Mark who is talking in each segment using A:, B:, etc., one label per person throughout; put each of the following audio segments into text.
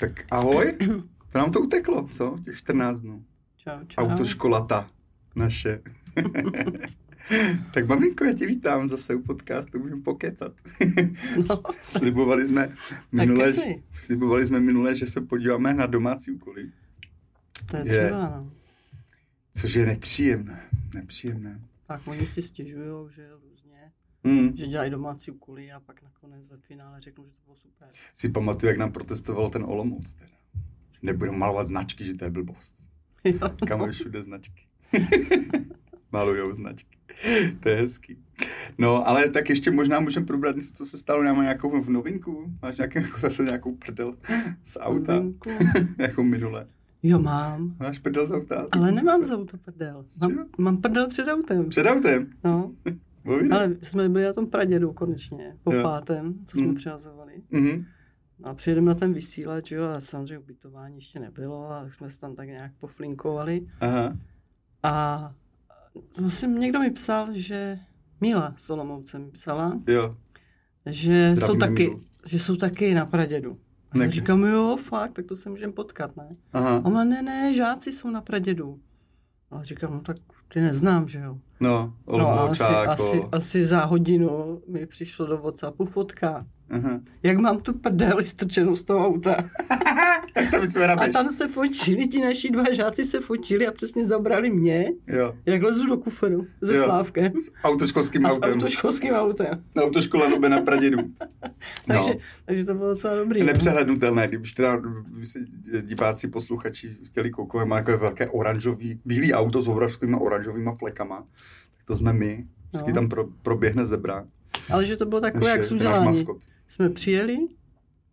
A: Tak ahoj. To nám to uteklo, co? Těch 14 dnů.
B: Čau, čau.
A: Autoškola ta naše. tak maminko, já tě vítám zase u podcastu, můžeme pokecat.
B: No.
A: slibovali jsme minule, slibovali jsme minule, že se podíváme na domácí úkoly,
B: To je
A: Je.
B: třeba, no.
A: což je nepříjemné. Nepříjemné.
B: Tak oni si stěžujou, že
A: Hmm.
B: že dělají domácí úkoly a pak nakonec ve finále řeknou, že to bylo super.
A: Si pamatuju, jak nám protestoval ten Olomouc teda. Že nebudeme malovat značky, že to je blbost.
B: Jo,
A: Kam je všude značky. Malujou značky. To je hezký. No, ale tak ještě možná můžeme probrat něco, co se stalo. Máme nějakou v novinku? Máš nějaký, jako zase nějakou prdel z auta? Jako minule.
B: Jo, mám.
A: Máš prdel z auta?
B: Ale nemám za auto prdel. Mám, mám prdel před autem.
A: Před autem?
B: No,
A: Povídej.
B: ale jsme byli na tom pradědu konečně, po
A: Jo.
B: pátém, co jsme
A: Mm.
B: přihazovali.
A: Mhm.
B: No a přijedeme na ten vysílač, jo, a samozřejmě ubytování ještě nebylo, a tak jsme se tam tak nějak poflinkovali.
A: Aha.
B: A musím, někdo mi psal, že Míla s Olomoucem psala,
A: Jo.
B: že jsou, taky,
A: Mílu.
B: že jsou taky na Pradědu. A já říkám, jo, fakt, tak to se můžeme potkat, ne?
A: Aha.
B: A ona, ne, ne, žáci jsou na Pradědu. A říkám, no tak ty neznám, že jo?
A: No,
B: No asi, asi, asi za hodinu mi přišlo do Whatsappu fotka.
A: Aha.
B: Jak mám tu prdel strčenou z toho auta.
A: To
B: A tam se fotili, ti naši dva žáci se fotili a přesně zabrali mě,
A: Jo.
B: jak lezu do kuferu se
A: Jo.
B: Slávkem.
A: S autoškolským
B: A s
A: autem.
B: autoškolským autem.
A: Autoškola Nube na Pradědu.
B: Takže,
A: No.
B: takže to bylo docela dobrý.
A: Nepřehlednutelné, když teda diváci, posluchači chtěli koukovat, má takové velké oranžový, bílý auto s obrovskými oranžovými flekama, tak to jsme my. Vždycky
B: No.
A: tam pro, proběhne zebra.
B: Ale že to bylo takové, jak
A: Naše-
B: jsou
A: je náš
B: dělání. Jsme přijeli,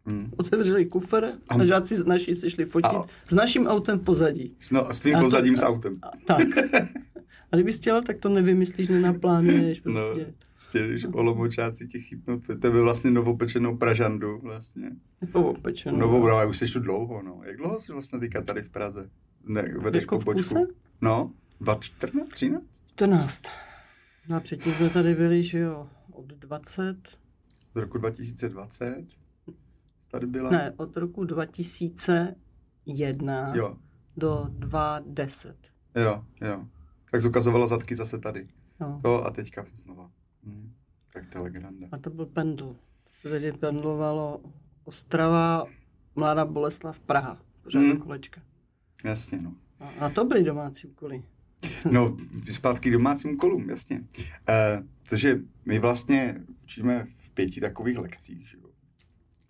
A: Hmm.
B: otevřeli kufr
A: A-
B: žáci z naší se šli fotit
A: A-
B: s naším autem v pozadí.
A: No a s tím
B: A to-
A: pozadím s autem.
B: A, tak. A kdybys chtěl, tak to nevymyslíš, nenaplánuješ
A: No,
B: prostě.
A: prostě, když Olomoučáci tě chytnou, by vlastně novopečenou pražandu vlastně.
B: No. Opečeno.
A: Novou, no, už jsi tu dlouho, no. Jak dlouho jsi vlastně teďka tady v Praze? Ne, vedeš
B: Jako
A: pobočku? No, 2014, 13?
B: 14. No a předtím jsme tady byli, že jo, od 20,
A: Z roku 2020? Tady byla?
B: ne, od roku 2001
A: Jo,
B: do 2010.
A: jo, jo. Tak zukazovala zadky zase tady.
B: No.
A: Jo, a teďka znova. Hm. Tak to je legranda.
B: A to byl pendl. To se tedy pendlovalo Ostrava, Mladá Boleslav, Praha. Pořád
A: Hmm.
B: kolečka.
A: Jasně, no.
B: A, a to byly domácí úkoly.
A: No, zpátky domácím kolům, jasně. E, takže my vlastně učíme v pěti takových lekcích, že jo.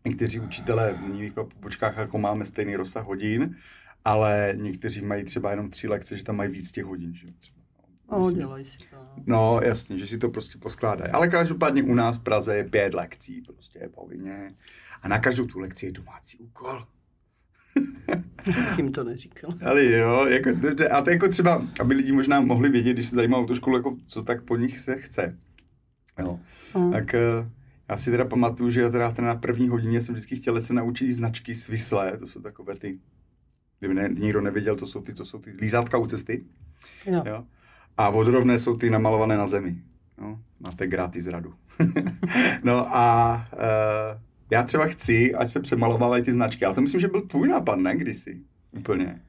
A: Někteří učitelé v pobočkách jako máme stejný rozsah hodin, ale někteří mají třeba jenom tři lekce, že tam mají víc těch hodin, že jo. Třeba.
B: No,
A: Myslím-
B: dělají si to. no.
A: Jasně, že si to prostě poskládají. Ale každopádně u nás v Praze je pět lekcí, prostě je povinně. A na každou tu lekci je domácí úkol.
B: Jim to neříkal.
A: Ale jo, jako, a to jako třeba, aby lidi možná mohli vědět, když se zajímá o tu školu, jako co tak po nich se chce. Jo.
B: No.
A: Tak eh, já si teda pamatuju, že já teda, teda na první hodině jsem vždycky chtěl se naučit značky svislé, to jsou takové ty, kdyby ne, nikdo nevěděl, to jsou ty, to jsou ty lízátka u cesty.
B: Jo.
A: Jo. A vodrovné jsou ty namalované na zemi. No, máte gratis radu. no a uh, já třeba chci, ať se přemalovávají ty značky, ale to myslím, že byl tvůj nápad, ne, kdysi? Úplně.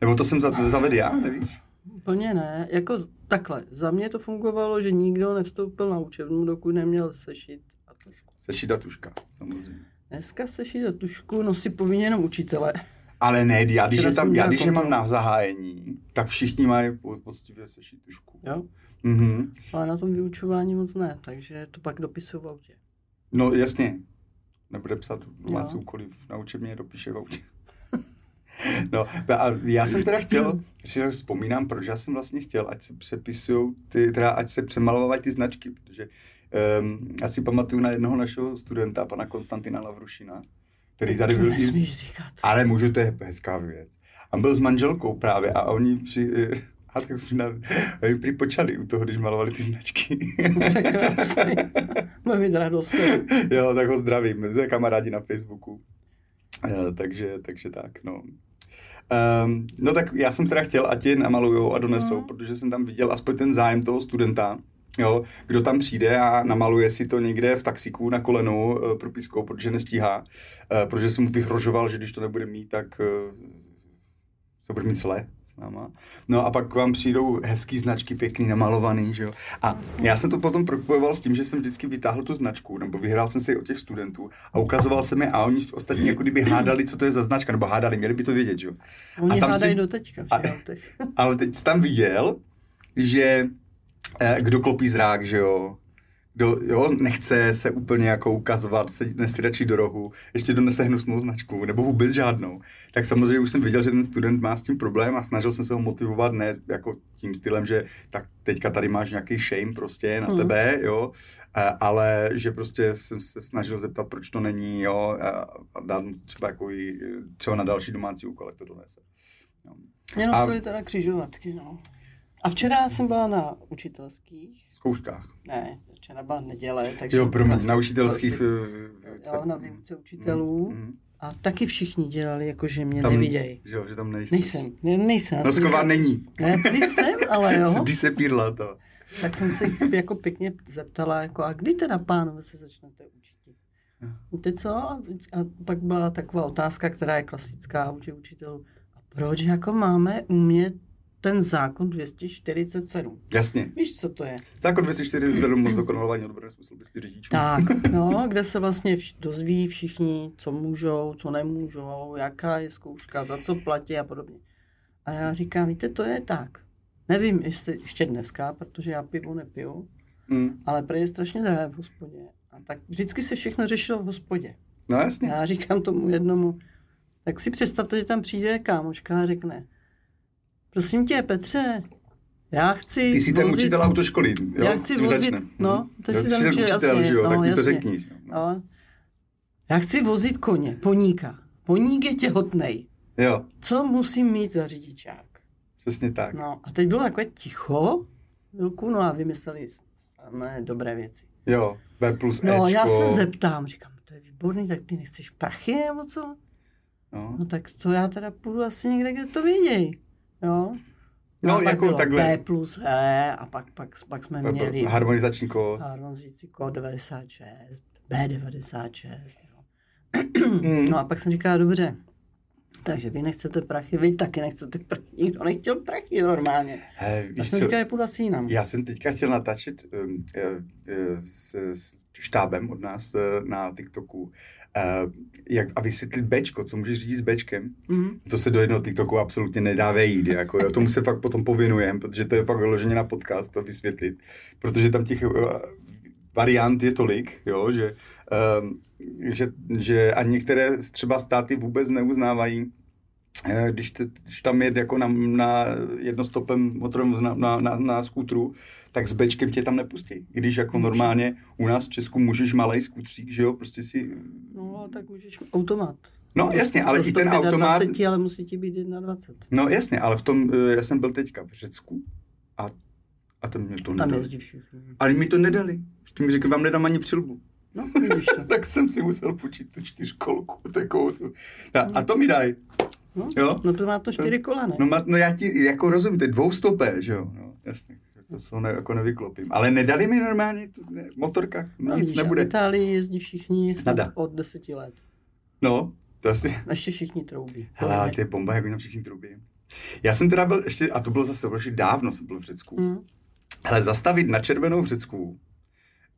A: Nebo to jsem za- zavedl já, nevíš?
B: Úplně ne. Jako takhle. Za mě to fungovalo, že nikdo nevstoupil na učebnu, dokud neměl sešit a tušku.
A: Sešit a tuška, samozřejmě.
B: Dneska sešit a tušku nosí povinně jenom učitele.
A: Ale ne, já když, je tam, já když je mám na zahájení, tak všichni mají po- poctivě sešit tušku.
B: Jo?
A: Mhm.
B: Ale na tom vyučování moc ne, takže to pak dopisuju v autě.
A: No jasně. Nebude psat domácí úkoly na učebně, dopíše v autě. No, a já jsem teda chtěl, když si vzpomínám, proč já jsem vlastně chtěl, ať se přepisují ty, teda ať se přemalovávají ty značky, protože um, já si pamatuju na jednoho našeho studenta, pana Konstantina Lavrušina, který tady
B: to
A: byl i
B: nesmíš říkat.
A: ale můžu, to je hezká věc. A byl s manželkou právě a oni při... A tak už na, oni prý počali u toho, když malovali ty značky.
B: Je krásný. Bude mít radost.
A: jo, tak ho zdravím. Jsme kamarádi na Facebooku. Eh, takže, takže tak, no. Um, no tak já jsem teda chtěl, ať je namalujou a donesou,
B: Mhm.
A: protože jsem tam viděl aspoň ten zájem toho studenta Jo, kdo tam přijde a namaluje si to někde v taxiku na kolenu uh, propiskou, protože nestíhá, uh, protože jsem mu vyhrožoval, že když to nebude mít, tak uh, se bude mít zle s náma. No a pak vám přijdou hezký značky, pěkný, namalovaný, že jo. A já jsem to potom propojoval s tím, že jsem vždycky vytáhl tu značku, nebo vyhrál jsem si od těch studentů a ukazoval jsem je a oni ostatní jako kdyby hádali, co to je za značka, nebo hádali, měli by to vědět, že jo.
B: Oni
A: a tam
B: hádají
A: si-
B: do teďka v
A: a-
B: těch autech.
A: Ale teď tam viděl, že eh, kdo klopí zrák, že jo, kdo jo, nechce se úplně jako ukazovat, se radši do rohu, ještě donese hnusnou značku, nebo vůbec žádnou. Tak samozřejmě už jsem viděl, že ten student má s tím problém a snažil jsem se ho motivovat ne jako tím stylem, že tak teďka tady máš nějaký shame prostě na
B: Hmm.
A: tebe, jo, eh, ale že prostě jsem se snažil zeptat, proč to není, jo, a a dát mu třeba, jako i, třeba na další domácí úkol, jak to donese. Jo.
B: Mě nosili teda křižovatky, no. A včera jsem byla na učitelských,
A: Zkouškách.
B: ne, včera byla neděle, takže...
A: Jo, pro na učitelských...
B: klasi-
A: eh,
B: Jo, na výuce učitelů.
A: Mm, mm.
B: A taky všichni dělali, jako že mě
A: Tam-
B: nevidějí.
A: Že jo, že tam nejsi.
B: Nejsem, ne, nejsem. jsem
A: Nosková není.
B: Ne, jsem, ale jo.
A: Disepírla to.
B: Tak jsem se jako pěkně zeptala, jako a kdy teda pánové se začnete učit? Víte co? A pak byla taková otázka, která je klasická u těch učitelů. A proč jako máme umět ten zákon 247?
A: Jasně.
B: Víš, co to je?
A: Zákon 247 moc dokonalování odborné způsobilosti řidičů.
B: Tak, no, kde se vlastně vš- dozví všichni, co můžou, co nemůžou, jaká je zkouška, za co platí a podobně. A já říkám, víte, to je tak. Nevím, jestli ještě dneska, protože já pivo nepiju,
A: Mm.
B: ale prý je strašně drahé v hospodě. A tak vždycky se všechno řešilo v hospodě.
A: No jasně.
B: Já říkám tomu jednomu, tak si představte, že tam přijde kámoška a řekne, prosím tě, Petře, já chci
A: Ty jsi ten
B: vozit...
A: učitel autoškoly, jo?
B: Já chci vozit-
A: začne.
B: no, ty
A: Jo,
B: jsi ten učitel,
A: učitel,
B: jasně,
A: že jo,
B: no,
A: tak mi to řekni.
B: No. Já chci vozit koně, poníka. Poník je těhotnej.
A: Jo,
B: Co musím mít za řidičák?
A: přesně tak.
B: No a teď bylo takové ticho, chvilku, no a vymysleli samé dobré věci.
A: Jo, B plus
B: No
A: Ečko.
B: a já se zeptám, říkám, to je výborný, tak ty nechceš prachy nebo co?
A: No.
B: No tak to já teda půjdu asi někde, kde to vědějí. Jo?
A: No,
B: pak
A: jako takhle.
B: B plus E a pak, pak, pak jsme měli
A: Harmonizační kód.
B: harmonizační kód 96, B96. Jo.
A: Mm.
B: No a pak jsem říkala, dobře, takže vy nechcete prachy, vy taky nechcete prachy, nikdo nechtěl prachy normálně.
A: He,
B: Já jsem říkala, že půjdu asi jinam.
A: Já jsem teďka chtěl natáčet um, uh, uh, s, s štábem od nás uh, na TikToku jak, a vysvětlit Bčko, co můžeš říct s Bčkem.
B: Mm.
A: To se do jednoho TikToku absolutně nedá vejít, jako, jo. tomu se fakt potom povinujem, protože to je fakt vyloženě na podcast to vysvětlit, protože tam těch variant je tolik, jo, že, um, že, že a některé třeba státy vůbec neuznávají eh, když, když tam je jako na, na jednostopem motorem na, na, na, na skútru, tak s bečkem tě tam nepustí. Když jako normálně u nás v Česku můžeš malej skútřík, že jo, prostě si...
B: No, tak můžeš automat.
A: No jasně, ale i ten
B: 125,
A: automat...
B: 20, ale musí ti být 21.
A: No jasně, ale v tom, eh, já jsem byl teďka v Řecku a, a tam mě to
B: Tam
A: nedali.
B: jezdí všichni.
A: Ale mi to nedali. Ještě mi řekli, vám nedám ani přilbu.
B: No, vidíš to.
A: tak jsem si musel počít tu čtyřkolku, takovou tu. A, a to mi daj.
B: No,
A: Jo?
B: no to má to čtyři kola, ne?
A: No, ma- no já ti jako rozumím, to je dvoustopé, že jo, no, jasně. To jsou ne, jako nevyklopím. Ale nedali mi normálně tu, ne, v motorkách,
B: No,
A: nic
B: vidíš, a V
A: nebude.
B: Itálii jezdí všichni od deseti let.
A: No, to asi...
B: Ještě všichni troubí.
A: Hele, to je bomba, jak oni všichni trubí. Já jsem teda byl ještě, a to bylo zase to bylo ještě dávno, jsem byl v Řecku.
B: Mm.
A: Hele, zastavit na červenou v Řecku,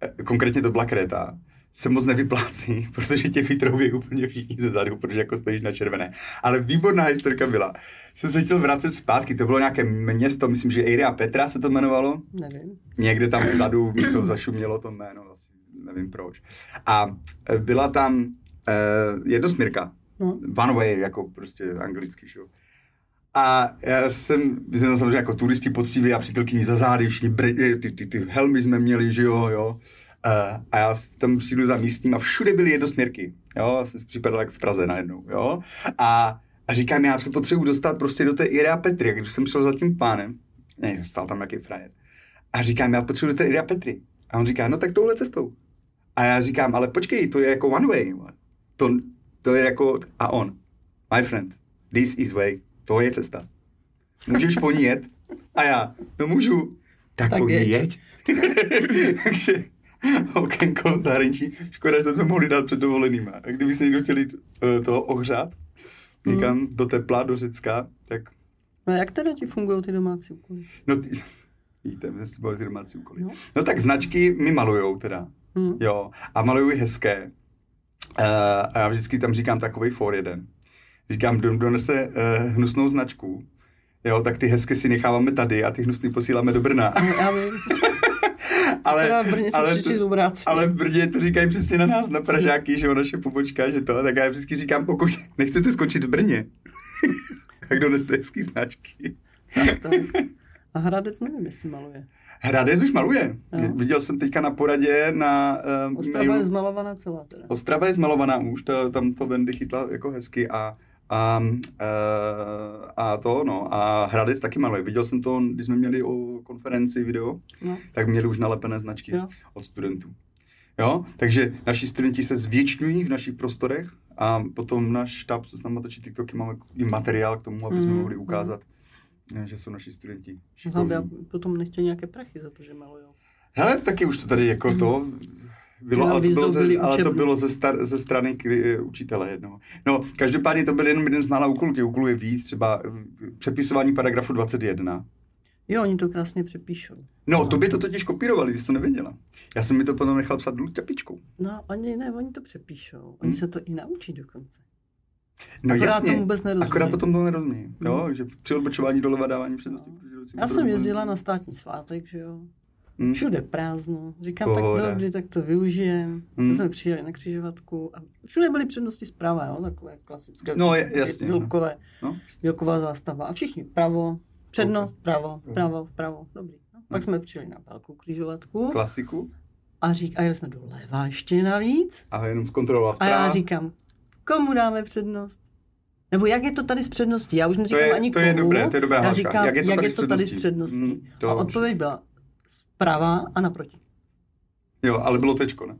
A: eh, konkrétně to byla Kréta, se moc nevyplácí, protože tě vytroubí úplně všichni ze zadu, protože jako stojíš na červené. Ale výborná historka byla, jsem se chtěl vracet zpátky, to bylo nějaké město, myslím, že Eiria Petra se to jmenovalo,
B: Nevím.
A: někde tam vzadu mi to zašumělo to jméno, asi nevím proč. A eh, byla tam eh, jednosměrka,
B: No,
A: one way, jako prostě anglicky, že jo. A já jsem, my jsme samozřejmě jako turisti poctiví a přítelkyni za zády, všichni bre, ty, ty, ty helmy jsme měli, že jo, jo. A, a já tam přijdu za místním a všude byly jednosměrky, jo, jsem připadal jak v Praze najednou, jo. A, a říkám, já se potřebuji dostat prostě do té Irea Petry, když jsem šel za tím pánem, ne, stál tam nějaký frajer. A říkám, já potřebuji do té Irea Petry. A on říká, no tak touhle cestou. A já říkám, ale počkej, to je jako one way. To, to je jako, a on, my friend, this is way, to je cesta. Můžeš po ní jet? A já, no můžu. Tak,
B: Tak
A: to
B: jeď.
A: jeď. Takže okénko zahraničí. Škoda, že to jsme mohli dát před dovolenýma. A kdyby se někdo chtěli eh, to ohřát někam
B: Hmm.
A: do tepla, do Řecka, tak
B: No jak teda ti fungují ty domácí úkoly?
A: no ty, víte, my jsme ty domácí úkoly.
B: No.
A: No tak značky mi malujou teda.
B: Hm.
A: Jo, a maluju i hezké. Uh, a já vždycky tam říkám takový for jeden. Říkám, kdo donese uh, hnusnou značku, jo, tak ty hezké si necháváme tady a ty hnusný posíláme do Brna.
B: No, já vím.
A: ale,
B: v Brně
A: ale,
B: to,
A: ale v Brně to říkají přesně na nás, na Pražáky, že jo, naše pobočka, že to, tak já vždycky říkám, pokud nechcete skončit v Brně, tak doneste hezký značky.
B: Tak, tak. A Hradec nevím, jestli maluje.
A: Hradec už maluje.
B: Jo.
A: Viděl jsem teďka na poradě na uh,
B: Ostrava je zmalovaná celá teda.
A: Ostrava je zmalovaná už, to, tam to Wendy chytla jako hezky a, a, a, a to, no, a Hradec taky maluje. Viděl jsem to, když jsme měli o konferenci video,
B: No.
A: tak měli už nalepené značky
B: Jo.
A: od studentů. Jo, takže naši studenti se zvětšňují v našich prostorech a potom náš štáb, co s námi točí TikToky, máme i materiál k tomu, aby jsme
B: Mm,
A: mohli ukázat, eh, že jsou naši studenti
B: Hlavně
A: šikovní.
B: potom nechtějí nějaké prachy za to, že malujou.
A: Hele, taky už to tady jako to bylo, ale to bylo, ze, ale to bylo ze, star, ze strany k, eh, učitele jednoho. No, každopádně to byl jenom jeden z mála úkolů, těch úkolů je víc, třeba eh, přepisování paragrafu 21.
B: Jo, oni to krásně přepíšou.
A: No, to by to totiž kopírovali, ty jsi to nevěděla. Já jsem mi to potom nechal psat dolů ťapičkou.
B: No, oni ne, oni to přepíšou. Oni
A: Hm.
B: se to i naučí dokonce.
A: No
B: Akorát
A: jasně,
B: tomu vůbec
A: akorát potom to nerozumí. Jo,
B: Hm.
A: že při odbočování doleva dávání přednosti.
B: Já jsem jezdila na státní svátek, že jo.
A: Hm.
B: Všude prázdno. Říkám,
A: Pohoda.
B: tak dobrý, tak to využijem.
A: Hm.
B: To jsme přijeli na křižovatku a všude byly přednosti zprava, jo, takové klasické.
A: No, je- jasně, no.
B: Vilkové,
A: No.
B: Vilková zástava. A všichni vpravo, přednost, vpravo,
A: Mhm.
B: vpravo, vpravo. Dobrý. No. Pak jsme přijeli na velkou křižovatku
A: Klasiku.
B: a, řík, a jeli jsme doleva ještě navíc.
A: A jenom zkontroloval
B: A já
A: zpráva.
B: říkám, komu dáme přednost? Nebo jak je to tady s předností? Já už neříkám
A: je-
B: ani
A: to je
B: komu.
A: dobré, to je dobrá
B: Já říkám,
A: Jak je to tady s
B: tady s
A: předností? Mm, to
B: a odpověď byla zprava a naproti.
A: Jo, ale bylo tečko, ne?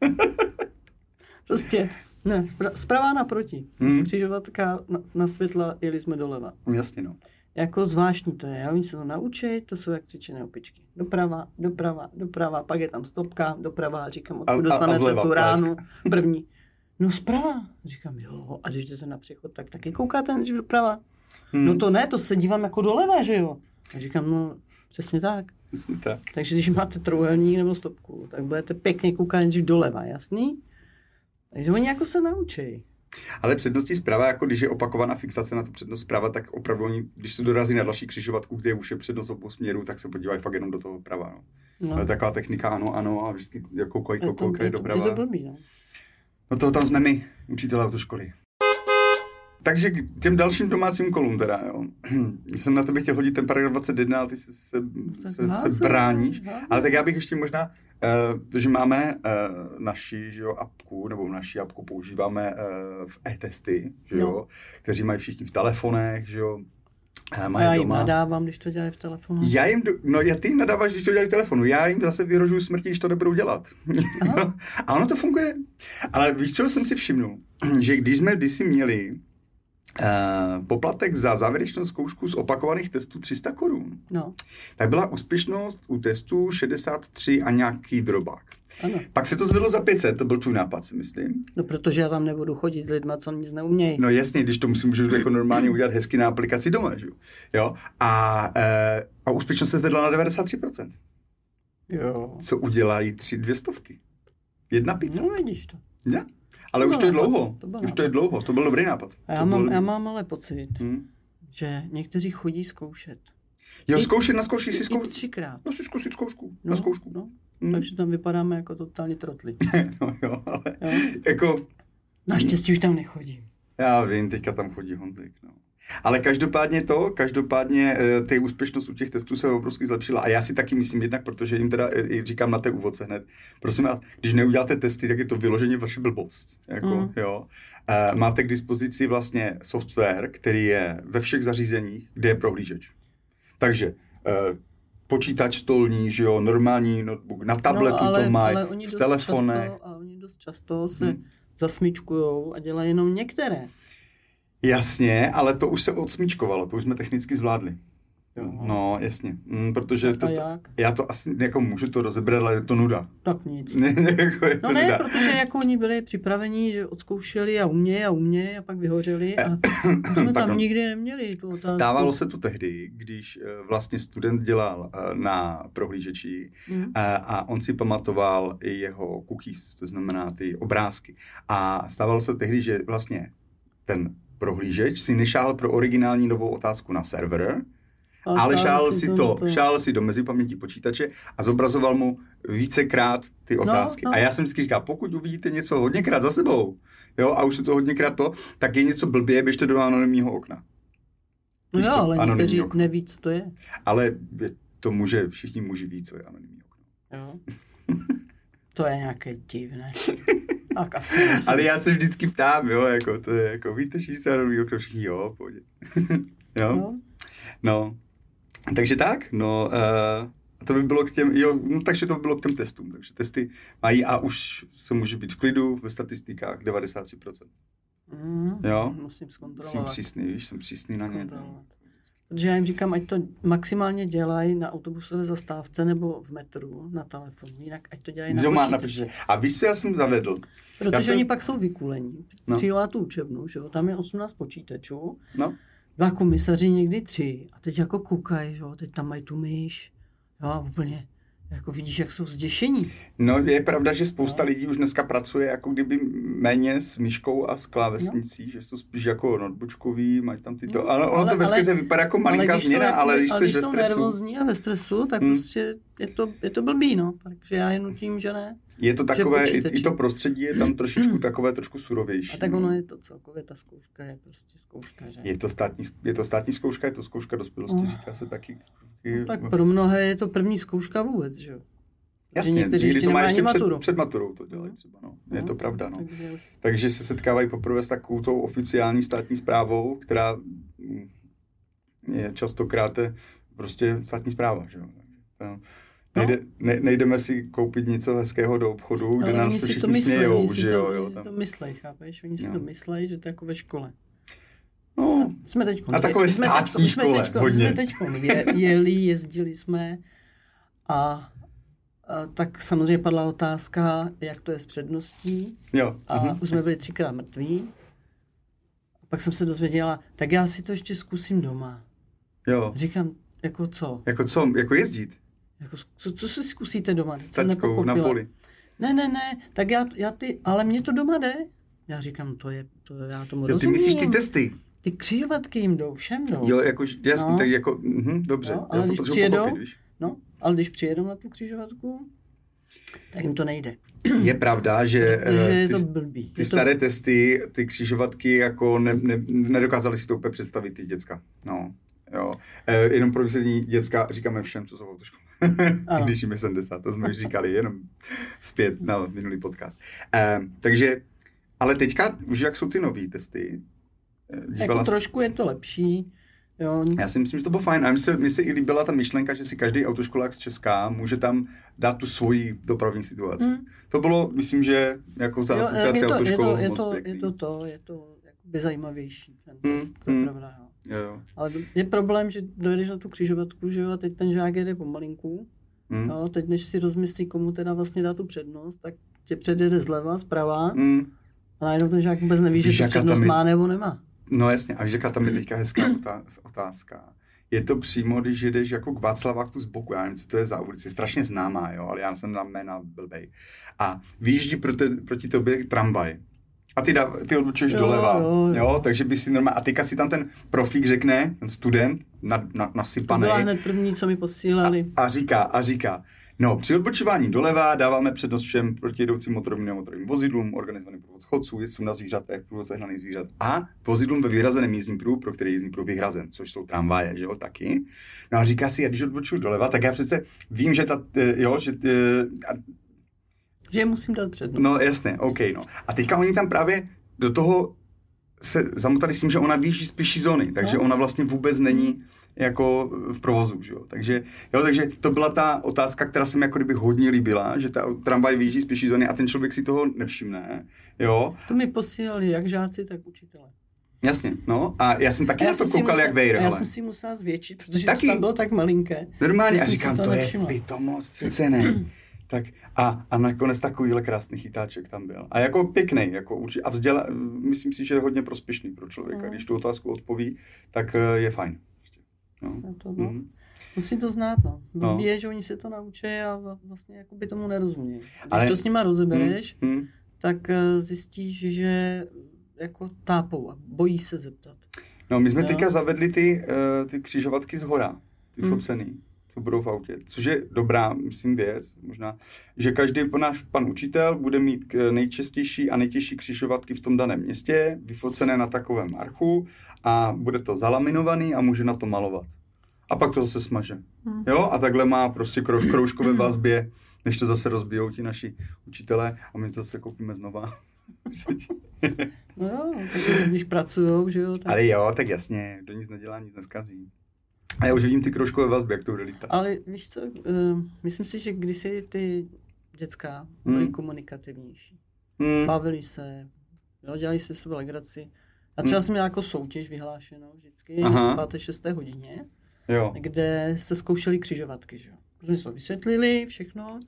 B: Prostě, ne, zprava a naproti.
A: Hmm.
B: Křižovatka na, na světla, jeli jsme doleva.
A: Jasně, no.
B: Jako zvláštní to je. A oni se to naučí, to jsou jak cvičené opičky. Doprava, doprava, doprava, pak je tam stopka, doprava, a říkám,
A: A- a-
B: odkud
A: a
B: dostanete
A: zleva,
B: tu ránu první. No zprava. Říkám, jo, a když jdete na přechod, tak taky koukáte než doprava.
A: Hmm.
B: No to ne, to se dívám jako doleva, že jo. A říkám, no přesně tak.
A: Jasně tak.
B: Takže když máte trouhelník nebo stopku, tak budete pěkně koukat nejdřív doleva, jasný? Takže oni jako se naučí.
A: Ale předností zpráva, jako když je opakovaná fixace na tu přednost zpráva, tak opravdu oni, když se dorazí na další křižovatku, kde už je přednost obou směrů, tak se podívají fakt jenom do toho prava. No.
B: No.
A: Ale taková technika, ano, ano, a vždycky jako koukají,
B: je, to,
A: koukají
B: je, to, je to blbý, no.
A: No toho tam jsme my, učitelé autoškoly. Takže k těm dalším domácím kolům teda, jo. jsem na tebe chtěl hodit ten paragraf 21, ale ty se, se, se, se bráníš.
B: házej.
A: Ale tak já bych ještě možná, uh, že máme uh, naši že jo, apku, nebo v naší apku používáme uh, v e-testy, že jo,
B: Jo.
A: kteří mají všichni v telefonech, že jo, mají
B: já jim
A: doma.
B: nadávám, když to dělají v telefonu.
A: Já jim, do, no já ty jim nadáváš, když to dělají v telefonu, já jim zase vyhrožuji smrti, když to nebudou dělat. A ono to funguje. Ale víš, co jsem si všimnul? Že když jsme kdysi měli poplatek za závěrečnou zkoušku z opakovaných testů 300 korun,
B: No,
A: tak byla úspěšnost u testů 63 a nějaký drobák.
B: ano.
A: Pak se to zvedlo za 500, to byl tvůj nápad, si myslím.
B: No, protože já tam nebudu chodit s lidma, co nic neumějí.
A: No jasně, když to musím můžu jako normálně udělat hezky na aplikaci doma, že jo? A, uh, a úspěšnost se zvedla na 93%.
B: Jo.
A: Co udělají tři dvě stovky? Jedna pizza.
B: No, vidíš to.
A: Ne? Ale
B: To
A: už to je
B: nápad,
A: dlouho.
B: to byl
A: Už to je dlouho. To byl dobrý nápad.
B: A já
A: to
B: mám,
A: byl...
B: já mám ale pocit,
A: Hmm.
B: že někteří chodí zkoušet.
A: Jo,
B: I-
A: zkoušet na zkoušky si zkoušet.
B: třikrát.
A: No si zkusit zkoušku.
B: No,
A: Na zkoušku.
B: No,
A: Hmm.
B: takže tam vypadáme jako totální trotli.
A: no jo, ale
B: Jo?
A: jako,
B: Naštěstí už tam nechodím.
A: já vím, teďka tam chodí Honzik, no. Ale každopádně to, každopádně eh, ty úspěšnost u těch testů se obrovsky zlepšila. A já si taky myslím jednak, protože jim teda eh, říkám na té úvodce hned. Prosím vás, když neuděláte testy, tak je to vyloženě vaše blbost. Jako,
B: Mm.
A: jo. Máte k dispozici vlastně software, který je ve všech zařízeních, kde je prohlížeč. Takže eh, počítač stolní, že jo, normální notebook, na tabletu
B: no, ale,
A: to mají,
B: ale
A: v telefonech.
B: Často, a oni dost často se
A: Hmm.
B: zasmíčkujou a dělají jenom některé.
A: Jasně, ale to už se odsmíčkovalo, to už jsme technicky zvládli.
B: Jo.
A: No, jasně. Mm, protože to,
B: jak?
A: já to asi jako můžu to rozebrat, ale je to nuda.
B: Tak nic.
A: Ne, jako je to
B: No ne,
A: nuda.
B: protože jako oni byli připraveni, že odzkoušeli a umějí a umějí a pak vyhořeli a my jsme tam nikdy neměli tu otázku.
A: Stávalo se to tehdy, když eh, vlastně student dělal eh, na prohlížeči
B: Mm.
A: a, a on si pamatoval i jeho cookies, to znamená ty obrázky. A stávalo se tehdy, že vlastně ten prohlížeč si nešáhl pro originální novou otázku na server, ale
B: stále
A: šál si to,
B: na
A: šál si do mezipaměti počítače a zobrazoval mu vícekrát ty otázky.
B: no.
A: A já jsem vždycky říkal, pokud uvidíte něco hodněkrát za sebou, jo, a už je to hodněkrát to, tak je něco blbě, běžte do anonymního okna.
B: No jo, ale někteří
A: okno.
B: neví, co to je.
A: Ale je to může, všichni muži ví, co je anonymní okno.
B: Jo. To je nějaké divné. Tak asi myslím.
A: Ale já se vždycky ptám, jo, jako to je, jako víte, že se anonymní okno, všichni, jo, pohodě. jo,
B: Jo.
A: no. Takže tak, no, uh, to by bylo k těm, jo, no, takže to by bylo k těm testům, takže testy mají a už se může být v klidu ve statistikách 93%.
B: Mm,
A: Jo.
B: Musím
A: Jsem
B: zkontrolovat.
A: přísný, víš, jsem přísný na ně.
B: Protože já jim říkám, ať to maximálně dělají na autobusové zastávce nebo v metru na telefonu, jinak ať to dělají na
A: Doma. A víš, co já jsem zavedl?
B: Protože
A: Já jsem-
B: oni pak jsou vykulení.
A: No.
B: Na tu učebnu, že jo, tam je 18 počítačů,
A: No,
B: dva komisaři někdy tři a teď jako koukají, že jo, teď tam mají tu myš, jo, a úplně, jako vidíš, jak jsou zděšení.
A: No, je pravda, že spousta
B: No.
A: lidí už dneska pracuje jako kdyby méně s myškou a s klávesnicí, že jsou spíš jako notebookový, mají tam tyto,
B: No,
A: ale ono
B: ale-
A: to ve
B: ale-
A: vypadá jako malinká
B: když
A: změna,
B: jako-
A: ale když jsi ve
B: jsou
A: stresu,
B: nervózní a ve stresu, tak
A: Hmm.
B: prostě je to, je to blbý, no. Takže já je nutím, že ne.
A: je to takové, i, i to prostředí je tam trošičku takové trošku surovější.
B: A tak
A: no.
B: ono je to celkově, ta zkouška je prostě zkouška, že?
A: Je to státní, je to státní zkouška, je to zkouška dospělosti,
B: No.
A: říká se taky.
B: No, tak pro mnohé je to první zkouška vůbec, že jo?
A: Jasně,
B: někteří
A: někdy
B: ještě
A: to má ještě před, před maturou to dělají
B: No.
A: třeba, no. Je
B: No,
A: to pravda, no.
B: Takže
A: Takže se setkávají poprvé s takovou tou oficiální státní zprávou, která mm, je častokrát je prostě státní zpráva, že jo. To, nejde, ne, nejdeme si koupit něco hezkého do obchodu, kde
B: ale
A: nám
B: oni
A: se
B: to
A: všichni
B: myslí,
A: smějou,
B: oni si
A: že
B: to,
A: jo.
B: oni
A: jo
B: si
A: tam.
B: to myslej, chápeš? Oni si
A: No.
B: to myslej, že to je jako ve škole.
A: No,
B: Jsme teď
A: Na takové státní škole,
B: teďko,
A: hodně.
B: Jsme teď je, jeli, jezdili jsme a, a tak samozřejmě padla otázka, jak to je s předností
A: jo.
B: a
A: mhm.
B: už jsme byli třikrát mrtví. A pak jsem se dozvěděla, tak já si to ještě zkusím doma.
A: jo.
B: Říkám, jako co?
A: Jako co, jako jezdit
B: Jako, co, co si zkusíte doma?
A: s taťkou na poli.
B: Ne, ne, ne, tak já, já ty, ale mě to doma jde. Já říkám, to je, to já tomu
A: Jo, ty
B: rozumím.
A: myslíš ty testy?
B: Ty křižovatky jim jdou, všem jdou.
A: Jo, jako, jasně,
B: No.
A: tak jako, mhm, dobře.
B: No,
A: já
B: ale
A: to
B: když přijedou-
A: pochopit, víš.
B: No, ale když přijedou na tu křižovatku, tak jim to nejde.
A: Je pravda, že
B: Takže
A: eh,
B: je
A: ty,
B: to blbý.
A: ty
B: je to,
A: staré testy, ty křižovatky, jako ne, ne, nedokázali si to úplně představit ty děcka. No, jo. E, jenom pro vysvětlení děcka říkáme všem, co jsou.
B: Ano.
A: Když jim je 70, to jsme už říkali jenom zpět na minulý podcast. E, takže, ale teďka, už jak jsou ty nový testy, eh, dívala
B: jako
A: jsi-
B: trošku je to lepší. Jo,
A: já si myslím, že to bylo fajn. A mně se, mně se i líbila ta myšlenka, že si každý autoškolák z Česka může tam dát tu svoji dopravní situaci.
B: Hmm.
A: To bylo, myslím, že jako za asociaci
B: je, to, je, je,
A: moc
B: to,
A: pěkný.
B: je to to, je to jakoby zajímavější. Ten
A: Hmm,
B: test, to je
A: hmm.
B: pravda. Jo.
A: Jo.
B: Ale je problém, že dojedeš na tu křižovatku, že jo, a teď ten žák jede pomalinku.
A: Hmm.
B: Jo, teď než si rozmyslí, komu teda vlastně dá tu přednost, tak tě předjede zleva, zprava
A: Hmm.
B: a najednou ten žák vůbec neví, že tu
A: tam
B: přednost
A: je-
B: má nebo nemá.
A: No jasně, a jaká tam je teďka hezká otáz- otázka. Je to přímo, když jedeš jako k Václaváku z boku, já nevím, co to je za ulici, strašně známá, jo, ale já jsem na jména blbej. A vyjíždí proti, proti tobě tramvaj. A ty, dá, ty odlučuješ
B: Jo,
A: doleva,
B: jo, jo.
A: jo, takže by si normálně, a teďka si tam ten profík řekne, ten student, na, na,
B: To
A: nasypaný,
B: byla hned první, co mi posílali.
A: a říká, a říká, no, při odbočování doleva dáváme přednost všem protijedoucím motorovým nemotorovým vozidlům, organizovaným průvod chodců, jezdcům na zvířatech, průvod sehnaných zvířat a vozidlům ve vyhrazeném jízdním pruhu, pro který je jízdní pruh vyhrazen, což jsou tramvaje, že jo, taky. No a říká si, já když odbočuju doleva, tak já přece vím, že ta, eh, jo, že,
B: Že musím dát přednost.
A: no jasně, OK, no. A teďka oni tam právě do toho se zamotali s tím, že ona vyjíždí z pěší zóny, takže
B: No.
A: ona vlastně vůbec není jako v provozu, že jo. Takže, jo, takže to byla ta otázka, která se mi jako kdyby hodně líbila, že ta tramvaj vyjíždí z pěší zóny a ten člověk si toho nevšimne, jo.
B: To mi posílali jak žáci, tak učitelé.
A: Jasně, no. A já jsem taky
B: A
A: na to koukal
B: musel-
A: jak
B: a Já jsem si musela zvětšit, protože
A: Taky.
B: to tam bylo tak malinké.
A: normálně.
B: si
A: říkám,
B: to
A: to je
B: nevšimla.
A: pitomos, přece ne. Tak a, a nakonec takovýhle krásný chytáček tam byl. A jako pěkný, jako určitě, a vzděla, myslím si, že je hodně prospěšný pro člověka.
B: Mhm.
A: Když tu otázku odpoví, tak eh, je fajn. Prostě. No.
B: To, no.
A: Mhm.
B: Musím to znát, no.
A: No.
B: Je, že oni si to naučí a vla- vlastně jako by tomu nerozumějí. Když
A: Ale-
B: to s nima rozebereš,
A: Hmm.
B: tak eh, zjistíš, že jako tápou a bojí se zeptat.
A: No, my jsme
B: Jo.
A: teďka zavedli ty, ty křižovatky z hora, ty
B: Hmm.
A: focený, budou v autě, což je dobrá, myslím, věc, možná, že každý náš pan učitel bude mít nejčastější a nejtěžší křižovatky v tom daném městě, vyfocené na takovém archu a bude to zalaminovaný a může na to malovat. A pak to zase smaže.
B: Hmm.
A: Jo, a takhle má prostě kro- v kroužkové vazbě, než to zase rozbijou ti naši učitelé a my to zase koupíme znova.
B: No jo, když pracujou, že jo, tak...
A: Ale jo, tak jasně, kdo nic nedělá, nic neskazí. A já už vidím ty kroužkové vazby, jak to bude lítat.
B: Ale víš co, uh, myslím si, že kdysi ty děcka
A: Hmm.
B: byly komunikativnější.
A: Hmm.
B: Bavili se, jo, dělali si sebe legraci. A třeba
A: Hmm.
B: jsem měla jako soutěž vyhlášenou vždycky
A: Aha.
B: v páté, šesté hodině,
A: Jo.
B: kde se zkoušeli křižovatky, že jo. Protože jsme vysvětlili, všechno.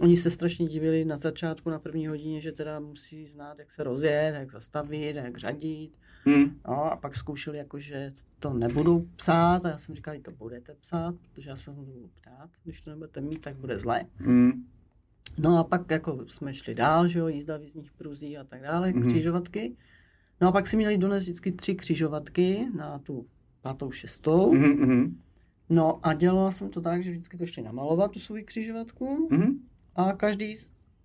B: Oni se strašně divili na začátku, na první hodině, že teda musí znát, jak se rozjet, jak zastavit, jak řadit.
A: Hmm.
B: No a pak zkoušeli jako, že to nebudou psát a já jsem říkal, že to budete psát, protože já se na to budu ptát, když to nebudete mít, tak bude zle.
A: Hmm.
B: No a pak jako jsme šli dál, že jo, jízda v jízdních pruzí a tak dále,
A: Mhm.
B: křižovatky. No a pak si měli donést vždycky tři křižovatky na tu pátou, šestou.
A: Mhm, mhm.
B: No a dělala jsem to tak, že vždycky to šli namalovat, tu svou křižovatku
A: Mhm.
B: a každý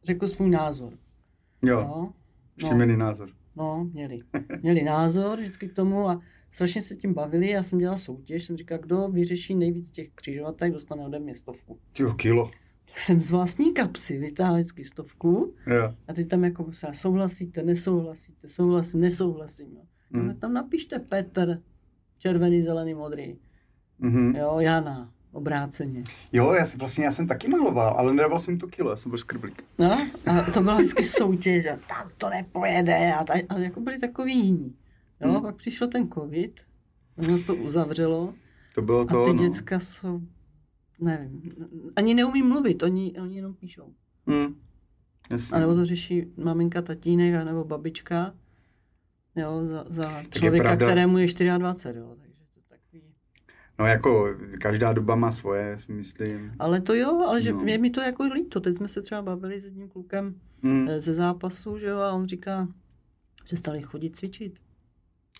B: řekl svůj názor.
A: Jo,
B: No,
A: všímený názor.
B: no, měli. Měli názor vždycky k tomu a strašně se tím bavili. Já jsem dělala soutěž, jsem říkal, kdo vyřeší nejvíc těch křižovatek, dostane ode mě stovku.
A: Jo, kilo.
B: Tak jsem z vlastní kapsy vytáhl vždycky stovku
A: Jo.
B: a teď tam jako musela souhlasíte, nesouhlasíte, souhlasím, nesouhlasím. Jo. No, tam napište Petr, červený, zelený, modrý.
A: Mhm.
B: Jo, Jana, obráceně.
A: Jo, já jsem, vlastně já jsem taky maloval, ale nedával jsem to kilo, já jsem byl skrblík.
B: No, a to byla vždycky soutěž, a tam to nepojede, a, ta, a jako byli takový jiní. Jo,
A: Hmm.
B: pak přišel ten covid, ono se to uzavřelo
A: To bylo
B: a
A: to,
B: ty
A: no.
B: děcka jsou, nevím, ani neumí mluvit, oni, oni jenom píšou.
A: Hmm. Jasně.
B: A nebo to řeší maminka, tatínek, a nebo babička, jo, za, za
A: je
B: člověka,
A: pravda-
B: kterému je 24, jo.
A: No jako každá doba má svoje, si myslím.
B: Ale to jo, ale že
A: No.
B: je mi to jako líto, teď jsme se třeba bavili s jedním klukem
A: Hmm.
B: eh, ze zápasu, že jo, a on říká, přestali chodit cvičit.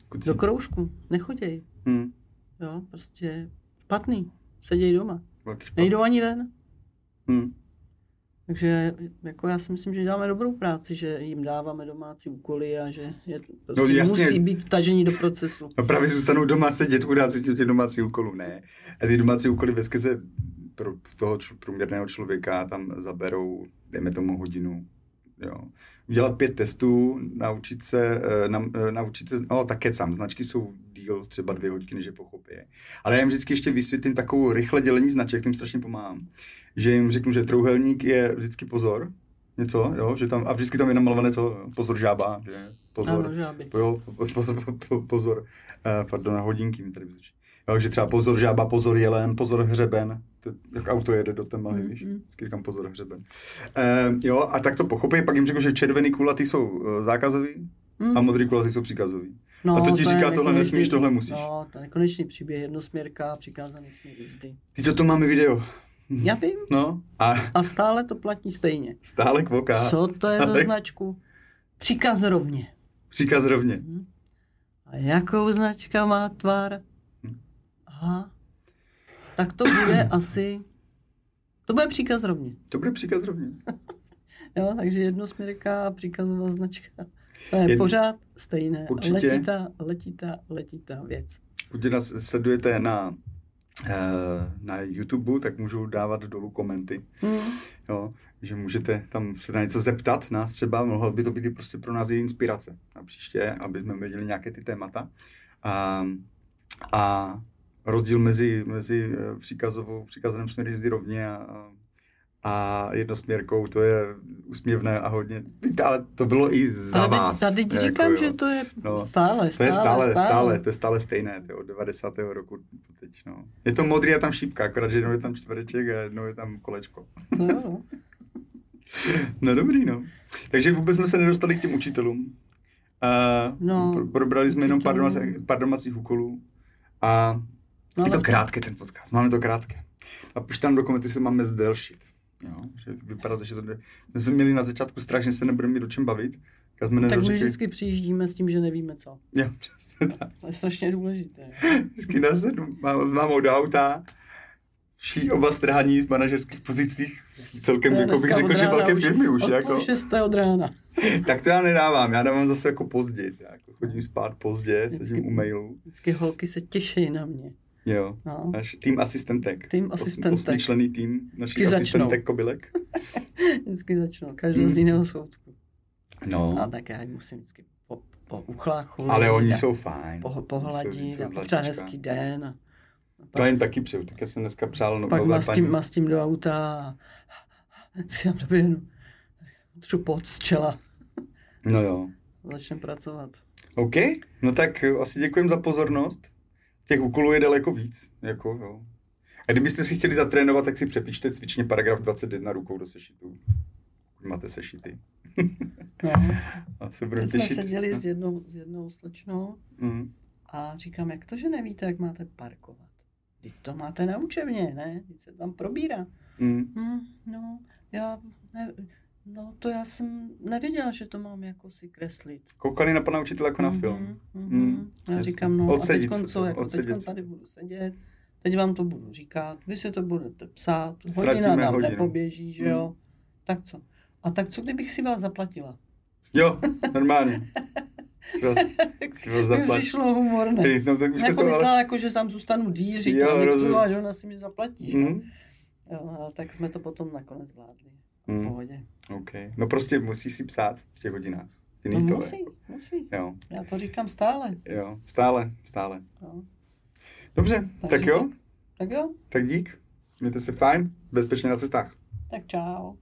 A: Kucí.
B: Do kroužku, nechoděj,
A: Hmm.
B: jo, prostě špatný, seděj doma, nejdou ani ven.
A: Hmm.
B: Takže jako já si myslím, že děláme dobrou práci, že jim dáváme domácí úkoly a že je, prostě
A: No, jasně.
B: musí být vtažení do procesu.
A: No právě zůstanou doma sedět, chudá si těch domácí úkolů, ne. A ty domácí úkoly ve skrze pro toho č- průměrného člověka tam zaberou, dejme tomu hodinu. Jo. Udělat pět testů, naučit se, eh, na, eh, naučit se, no tak kecám, značky jsou díl třeba dvě hodiny, než je pochopí. Ale já jim vždycky ještě vysvětlím takovou rychle dělení značek, tím strašně pomáhám. Že jim řeknu, že trouhelník je vždycky pozor, něco, jo, že tam, a vždycky tam je namalované co, pozor žába, že pozor,
B: Ano.
A: Jo, po, po, po, po, pozor, uh, pardon, na hodinky mi tady vyzučí. Jo, že třeba pozor žába, pozor jelen, pozor hřeben. To, jak auto jede do té mlhy,
B: Mm,
A: víš?
B: mm.
A: Vždycky říkám pozor hřeben. Uh, jo, a tak to pochopí, pak jim řeknu, že červený kulatý jsou uh, zákazový
B: Hm.
A: a modrý kulatý jsou příkazový.
B: No,
A: a to ti
B: je
A: říká, tohle nesmíš, tohle musíš.
B: No, to je nekonečný příběh, jednosměrka, přikázaný směr jízdy.
A: Ty to máme video.
B: Já vím.
A: No, a
B: A stále to platí stejně.
A: stále kvoká.
B: Co to je za
A: Ale-
B: značku? Příkaz rovně.
A: Příkaz rovně.
B: A jakou značka má tvar?
A: Hm.
B: Aha. Tak to bude asi... To bude příkaz rovně.
A: To bude příkaz rovně.
B: Jo, takže jednosměrka příkazová značka. To je
A: Jed-
B: pořád stejné.
A: Určitě.
B: Letitá, letitá, letitá věc.
A: Pokud nás sledujete na, eh, na YouTube, tak můžu dávat dolů komenty.
B: Hm.
A: Jo, že můžete tam se na něco zeptat nás třeba, mohlo by to být prostě pro nás i inspirace na příště, aby jsme věděli nějaké ty témata. A, a rozdíl mezi, mezi eh, příkazovou, příkazaným směry jízdy rovně a, a, jednosměrkou, to je úsměvné a hodně, ale to bylo i za
B: Ale teď-
A: vás.
B: tady ti
A: jako
B: říkám,
A: jo.
B: že to je
A: No,
B: stále,
A: To
B: stále,
A: je stále, stále,
B: stále.
A: to je stále stejné, to je od 90. roku teď, no. Je to modrý a tam šípka, akorát, že jednou je tam čtvereček a jednou je tam kolečko.
B: No, no.
A: No dobrý, no. Takže vůbec jsme se nedostali k těm učitelům. Uh,
B: No,
A: pro, probrali jsme jenom pár
B: učitelům.
A: domácích, pár domácích úkolů a
B: No,
A: je to
B: ale-
A: krátký ten podcast, máme to krátké. A už tam dokumenty se máme zdelšit. Jo, že vypadá to, že to jde. My jsme měli na začátku strach, že se nebudeme mít o čem bavit. Tak jsme
B: Tak my vždycky přijíždíme s tím, že nevíme co.
A: Jo, přesně tak.
B: To je strašně důležité.
A: Vždycky nasednu, mám, mám od auta, vší oba strhaní z manažerských pozicích. Celkem, jako bych řekl, že velké firmy už.
B: Od
A: Jako.
B: šesté od rána.
A: Tak to já nedávám, já dávám zase jako pozdě. Jako chodím spát pozdě,
B: Vždycky-
A: sedím u mailu.
B: Vždycky holky se těší na mě.
A: Jo.
B: No.
A: Náš tým asistentek.
B: Tým
A: Os-
B: asistentek.
A: Osmičlený tým našich
B: Vždycky začnou.
A: asistentek kobylek.
B: Vždycky začnou, každá
A: Hmm.
B: z jiného soudku.
A: No.
B: A tak já musím vždycky po, po uchláchu.
A: Ale oni jsou fajn.
B: Po,
A: Jsou-
B: pohladit
A: jsou
B: a hezký den. A, a
A: To
B: pak,
A: jen taky přeju. Tak já jsem dneska přál no,
B: pak
A: nové
B: mastím,
A: paní.
B: mastím do auta a vždycky tam doběhnu. Třu pot z čela.
A: No jo.
B: Začnem pracovat.
A: OK, no tak eh, asi děkujem za pozornost. Těch úkolů je daleko víc. Jako, jo. A kdybyste si chtěli zatrénovat, tak si přepište cvičně paragraf 21 rukou do sešitu. Máte sešity.
B: No.
A: A se budeme
B: Teď jsme
A: těšit.
B: seděli s jednou, s jednou slečnou
A: Mm.
B: a říkám, jak to, že nevíte, jak máte parkovat? Teď to máte na učebně, ne? Teď se tam probírá.
A: Mm.
B: Hm, no, já, ne, no to já jsem nevěděla, že to mám jako si kreslit.
A: Koukali na pana učitele jako na
B: Mhm,
A: film.
B: mhm.
A: Mm,
B: Já
A: jasně.
B: říkám, no
A: Odsedit
B: a
A: se
B: teď co,
A: to,
B: jako teď
A: se
B: tady budu sedět, teď vám to budu říkat, vy si to budete psát,
A: Ztratíme
B: hodina nám
A: hodinu.
B: nepoběží, že jo? Tak co? A tak co, kdybych si vás zaplatila?
A: Jo, normálně. Vás
B: Mi přišlo humorné.
A: Hej, No, tak
B: Jako
A: to ale...
B: myslela, jako, že tam zůstanu říct,
A: Jo, rozumím.
B: a že ona si mi zaplatí. že?
A: Mm.
B: Jo, a tak jsme to potom nakonec zvládli. V
A: Mm.
B: pohodě.
A: OK. No prostě musíš si psát v těch hodinách. Ty
B: No
A: to
B: musí, musí.
A: Jo,
B: Já to říkám stále.
A: jo. Stále, stále.
B: Jo.
A: Dobře, tak
B: Takže
A: jo.
B: Tak jo,
A: Tak dík. Mějte se fajn. Bezpečně na cestách.
B: tak čau.